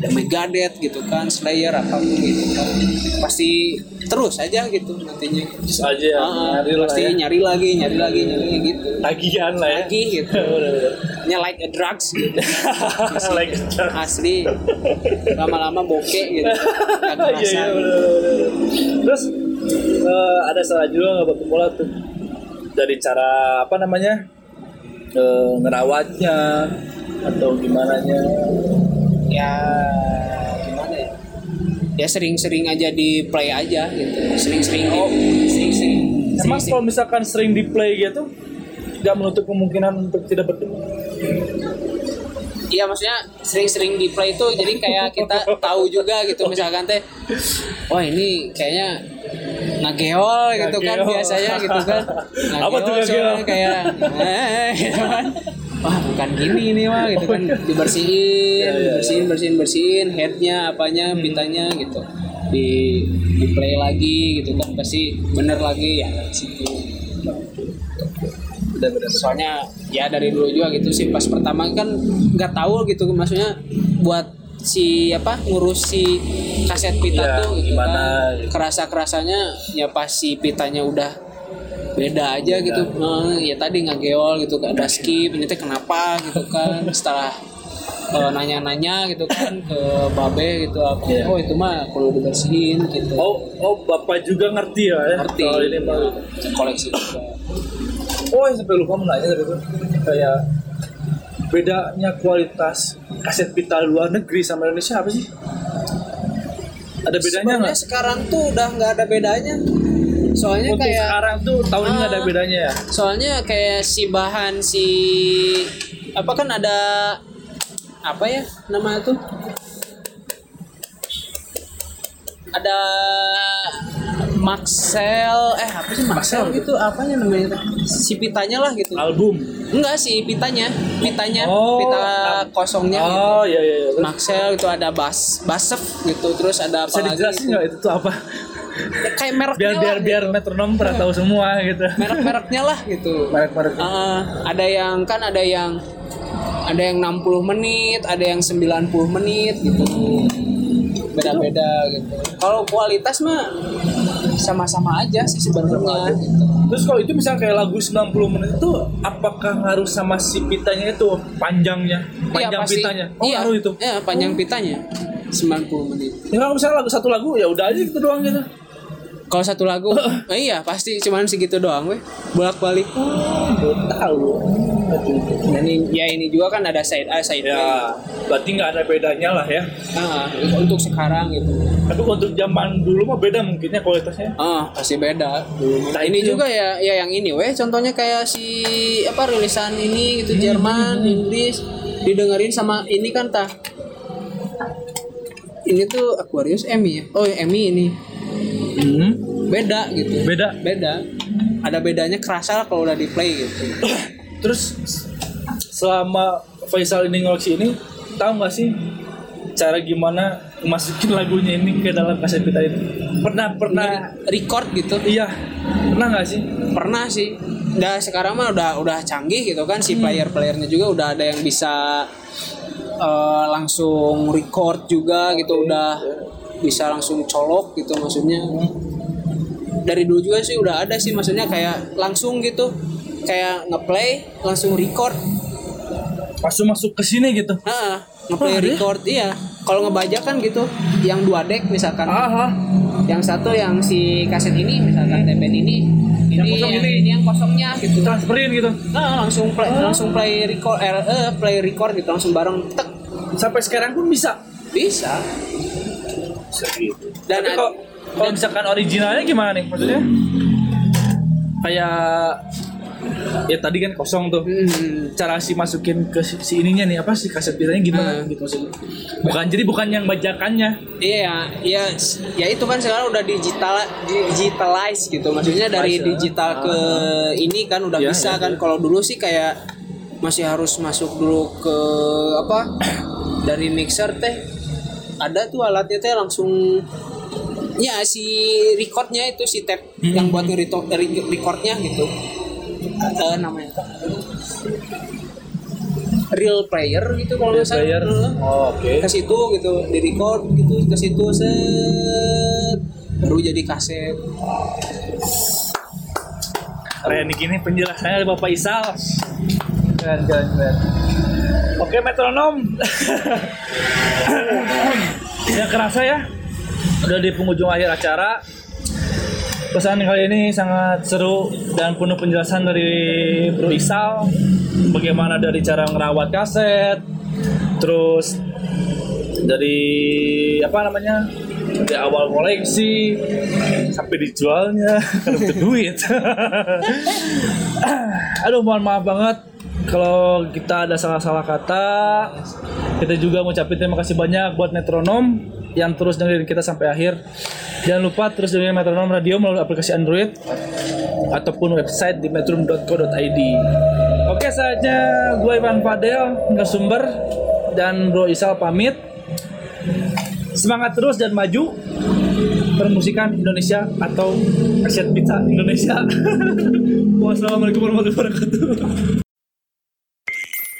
ada Megadeth gitu kan Slayer apa pun gitu. Kan pasti terus aja gitu nantinya. Terus aja ya, Ah, nyari lah pasti ya. nyari lagi nyari lagi nyari lagi gitu. Tagihan lah ya. Lagi gitu. Nya like a drugs gitu. Like a drugs. asli. Lama-lama bokeh gitu. Bener, bener, bener. Terus eh, ada salah juga nggak buat pemula tuh? Dari cara apa namanya eh, ngerawatnya atau gimana nya? Ya gimana ya? Ya sering-sering aja di play aja gitu. Sering-sering di, sering-sering Emang kalau misalkan sering di play gitu nggak menutup kemungkinan untuk tidak bertemu. Iya maksudnya sering-sering di play itu jadi kayak kita tahu juga gitu misalkan teh oh ini kayaknya ngageol gitu kan biasanya gitu kan. Apa tuh soalnya kayak eh, gitu kan wah bukan gini nih wah gitu kan. Dibersihin Iya, iya, bersihin bersihin bersihin headnya apanya Hmm. pintanya gitu. Di di play lagi gitu kan. Pasti bener lagi ya situ. Soalnya ya dari dulu juga gitu sih. Pas pertama kan nggak tahu gitu maksudnya buat si apa ngurus si kaset pita Iya, tuh gitu gimana kan. gitu. kerasa kerasanya ya pas si pitanya udah beda aja gitu Eh, ya tadi ngageol gitu ada skip ini teh kenapa gitu kan setelah eh, nanya-nanya gitu kan ke babe gitu apa Iya. oh itu mah perlu dibersihin gitu Oh, oh bapak juga ngerti ya? ya? ngerti Kalau ini mah. koleksi juga Oh, sampai lupa mau nanya tadi tuh kayak bedanya kualitas kaset pita luar negeri sama Indonesia apa sih? Ada bedanya nggak? sekarang tuh udah nggak ada bedanya. Soalnya Untuk kayak sekarang tuh tahun ini nggak ada Ah. bedanya ya. soalnya kayak si bahan si apa kan ada apa ya namanya tuh ada Maxell eh apa sih Maxell gitu apanya namanya si pitanya lah gitu Album. enggak sih pitanya pitanya Oh, pita ah. kosongnya gitu. Oh iya iya. iya. Terus Maxell itu ada bas basef gitu terus ada Bisa apa lagi dijelasin gitu. nggak itu tuh apa? Kayak mereknya Biar lah, biar biar gitu. metronom pernah tahu semua gitu. merek-mereknya lah gitu Merek-merek. Ah, ada yang kan ada yang ada yang 60 menit, ada yang 90 menit gitu. Beda-beda gitu. Kalau kualitas mah sama-sama aja sih sebenarnya gitu. Terus kalau itu misalnya kayak lagu 90 menit itu apakah ngaruh sama si pitanya itu panjangnya? Panjang pasti. pitanya. Oh, iya, ngaruh itu. Iya, panjang pitanya. 90 menit. Ya kalau misalnya lagu satu lagu ya udah aja gitu doang gitu. Kalau satu lagu, eh, iya pasti cuman segitu doang weh. Bolak-balik. Belum tahu. Dan ini, ya ini juga kan ada side A, side B. Ya, berarti nggak ada bedanya lah ya. Nah, untuk sekarang gitu. Tapi untuk zaman dulu mah beda mungkinnya kualitasnya. Ah, pasti beda. Nah, ini juga ya ya yang ini weh contohnya kayak si apa rilisan ini gitu Jerman, Inggris didengerin sama ini kan tah. Ini tuh Aquarius Emmy ya. Oh, Emmy ini. Hmm. Beda gitu. Beda. Beda. Ada bedanya kerasa lah kalau udah di play gitu. Terus selama Faisal ini ngoleksi ini tahu nggak sih cara gimana masukin lagunya ini ke dalam kaset pita itu? Pernah pernah Record gitu. iya pernah nggak sih? Pernah sih. Udah sekarang mah udah udah canggih gitu kan si player-playernya juga udah ada yang bisa eh, langsung record juga gitu udah bisa langsung colok gitu maksudnya. Dari dulu juga sih udah ada sih maksudnya kayak langsung gitu kayak ngeplay langsung record. Langsung masuk ke sini gitu. Heeh, ngeplay Oh, record iya. Kalau ngebajak kan gitu yang dua deck misalkan. Aha. Yang satu yang si kaset ini misalkan TPN ini ini Yang yang, kosong ini. ini. yang kosongnya gitu. Transferin gitu. Nah, langsung play langsung play record eh, eh, play record gitu langsung bareng tek Sampai sekarang pun bisa. bisa. Dan Tapi ada- kalau kalau misalkan originalnya gimana nih maksudnya? Kayak ya tadi kan kosong tuh. Hmm, Cara si masukin ke si, si ininya nih apa sih kaset pitanya gimana Hmm. gitu maksudnya. Bukan jadi bukan yang bajakannya. iya, iya, ya itu kan sekarang udah digital digitalize gitu. Maksudnya dari ya. digital ke ini kan udah Iya, bisa iya, kan. iya. Kalau dulu sih kayak masih harus masuk dulu ke apa? dari mixer teh ada tuh alatnya teh langsung ya si recordnya itu si tape Hmm. yang buat recordnya gitu Eh, namanya real player gitu kalau nggak salah Player. Heeh. Oh, Oke. ke situ gitu di record gitu ke situ set baru jadi kaset Keren gini penjelasannya dari Bapak Isal. Keren, keren, keren. Oke metronom. ya kerasa ya. Udah di penghujung akhir acara. Pesan kali ini sangat seru dan penuh penjelasan dari Bro Isal. Bagaimana dari cara ngerawat kaset, terus dari apa namanya dari awal koleksi sampai dijualnya karena duit. Aduh mohon maaf banget kalau kita ada salah-salah kata. Kita juga ngucapin terima kasih banyak buat metronom yang terus dengerin kita sampai akhir. Jangan lupa terus dengerin metronom radio melalui aplikasi Android ataupun website di metrum.co.id. Oke saatnya gue Ivan Fadel nggak sumber dan Bro Isal pamit. Semangat terus dan maju permusikan Indonesia atau aset pizza Indonesia. Wassalamualaikum warahmatullahi wabarakatuh.